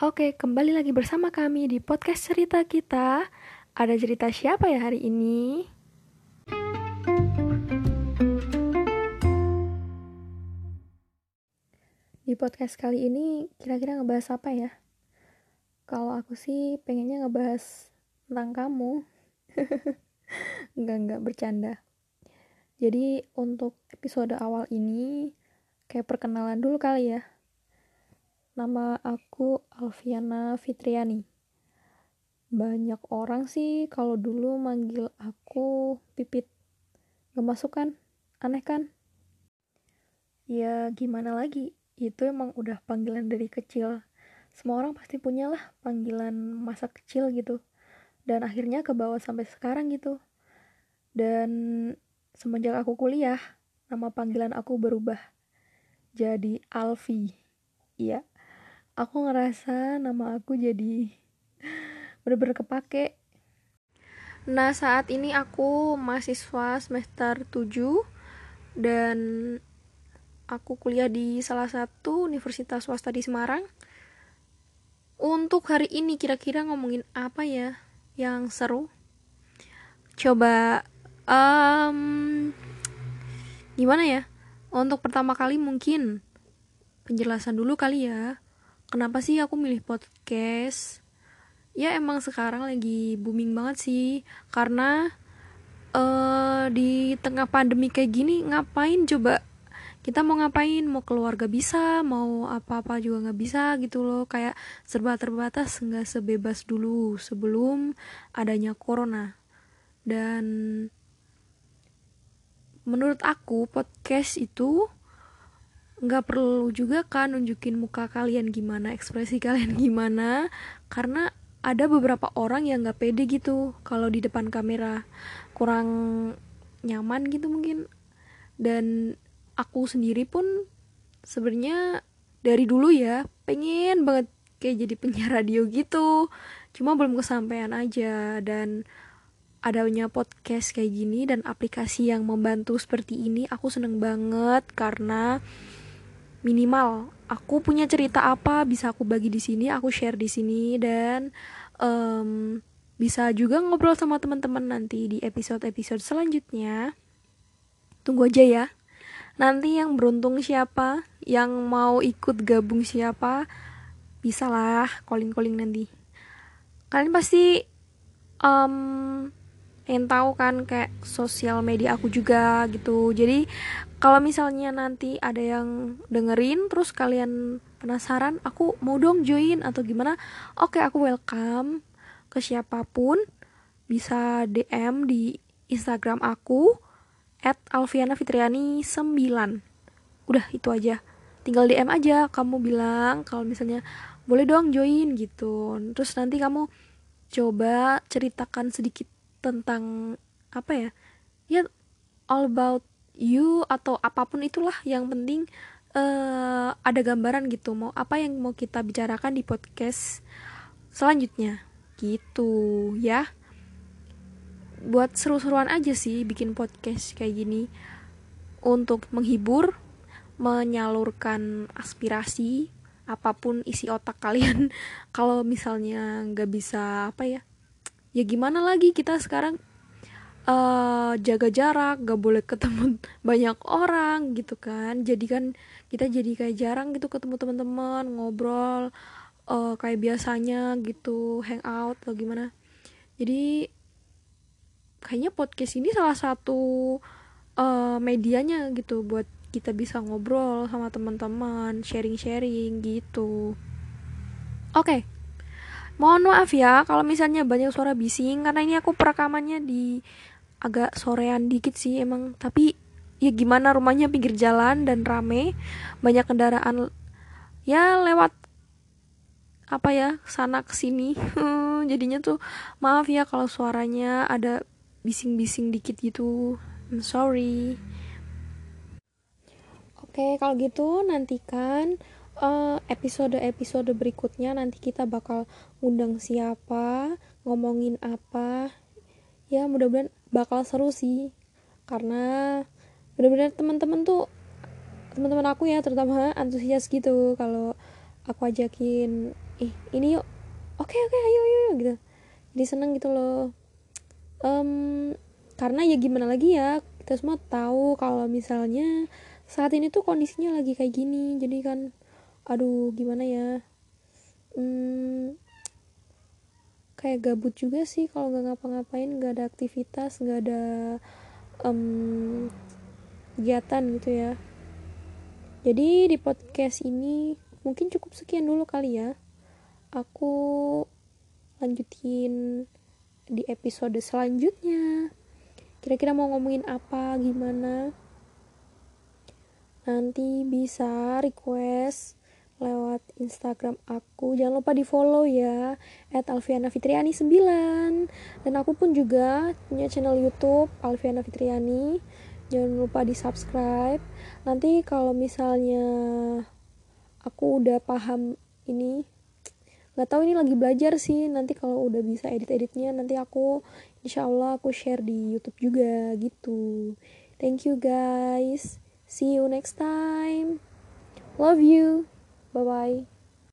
Oke, kembali lagi bersama kami di podcast cerita kita. Ada cerita siapa ya hari ini? Di podcast kali ini kira-kira ngebahas apa ya? Kalau aku sih pengennya ngebahas tentang kamu. enggak, enggak, bercanda. Jadi untuk episode awal ini kayak perkenalan dulu kali ya. Nama aku Alfiana Fitriani. Banyak orang sih kalau dulu manggil aku Pipit. Gak masuk kan? Aneh kan? Ya gimana lagi? Itu emang udah panggilan dari kecil. Semua orang pasti punya lah panggilan masa kecil gitu. Dan akhirnya ke bawah sampai sekarang gitu. Dan semenjak aku kuliah, nama panggilan aku berubah. Jadi Alfi. Iya. Aku ngerasa nama aku jadi bener-bener kepake. Nah, saat ini aku mahasiswa semester 7 dan aku kuliah di salah satu universitas swasta di Semarang. Untuk hari ini kira-kira ngomongin apa ya yang seru? Coba um, gimana ya? Untuk pertama kali mungkin penjelasan dulu kali ya. Kenapa sih aku milih podcast? Ya emang sekarang lagi booming banget sih. Karena uh, di tengah pandemi kayak gini ngapain coba? Kita mau ngapain? Mau keluarga bisa? Mau apa-apa juga nggak bisa gitu loh. Kayak serba terbatas nggak sebebas dulu sebelum adanya corona. Dan menurut aku podcast itu nggak perlu juga kan nunjukin muka kalian gimana ekspresi kalian gimana. Karena ada beberapa orang yang nggak pede gitu kalau di depan kamera. Kurang nyaman gitu mungkin. Dan aku sendiri pun sebenarnya dari dulu ya pengen banget kayak jadi penyiar radio gitu. Cuma belum kesampaian aja dan adanya podcast kayak gini dan aplikasi yang membantu seperti ini aku seneng banget karena minimal aku punya cerita apa bisa aku bagi di sini aku share di sini dan um, bisa juga ngobrol sama teman-teman nanti di episode-episode selanjutnya. Tunggu aja ya. Nanti yang beruntung siapa yang mau ikut gabung siapa bisa lah calling calling nanti. Kalian pasti um, yang tahu kan kayak sosial media aku juga gitu. Jadi kalau misalnya nanti ada yang dengerin terus kalian penasaran aku mau dong join atau gimana oke aku welcome ke siapa pun. Bisa DM di Instagram aku at Alfiana Fitriani 9 udah itu aja. Tinggal DM aja kamu bilang kalau misalnya boleh dong join gitu. Terus nanti kamu coba ceritakan sedikit tentang apa ya ya all about you atau apa pun itulah yang penting uh, ada gambaran gitu. Mau apa yang mau kita bicarakan di podcast selanjutnya. Gitu ya. Buat seru-seruan aja sih bikin podcast kayak gini. Untuk menghibur, menyalurkan aspirasi apa pun isi otak kalian. Kalau misalnya nggak bisa apa ya, ya gimana lagi kita sekarang uh, jaga jarak, gak boleh ketemu banyak orang gitu kan. Jadi kan kita jadi kayak jarang gitu ketemu teman-teman, ngobrol uh, kayak biasanya gitu, hangout atau gimana. Jadi kayaknya podcast ini salah satu uh, medianya gitu buat kita bisa ngobrol sama teman-teman, sharing-sharing gitu. Oke. Okay. Mohon maaf ya kalau misalnya banyak suara bising karena ini aku perekamannya di agak sorean dikit sih emang, tapi ya gimana rumahnya pinggir jalan dan rame, banyak kendaraan ya lewat apa ya sana ke sini jadinya tuh maaf ya kalau suaranya ada bising-bising dikit gitu. I'm sorry. Oke kalau gitu nantikan episode-episode berikutnya nanti kita bakal undang siapa ngomongin apa. Ya mudah-mudahan bakal seru sih. Karena benar-benar teman-teman tuh teman-teman aku ya terutama antusias gitu kalau aku ajakin ih ini yuk. Oke oke ayo ayo gitu. Jadi seneng gitu loh. Um, karena ya gimana lagi ya kita semua tahu kalau misalnya saat ini tuh kondisinya lagi kayak gini. Jadi kan aduh gimana ya? Hmm, kayak gabut juga sih kalau nggak ngapa-ngapain nggak ada aktivitas nggak ada um, kegiatan gitu ya. Jadi di podcast ini mungkin cukup sekian dulu kali ya. Aku lanjutin di episode selanjutnya. Kira-kira mau ngomongin apa gimana? Nanti bisa request lewat Instagram aku. Jangan lupa di follow ya at Alfiana Fitriani 9 dan aku pun juga punya channel YouTube Alfiana Fitriani. Jangan lupa di subscribe nanti kalau misalnya aku udah paham ini nggak tahu ini lagi belajar sih. Nanti kalau udah bisa edit-editnya nanti aku insya Allah aku share di YouTube juga gitu. Thank you guys. See you next time. Love you bye bye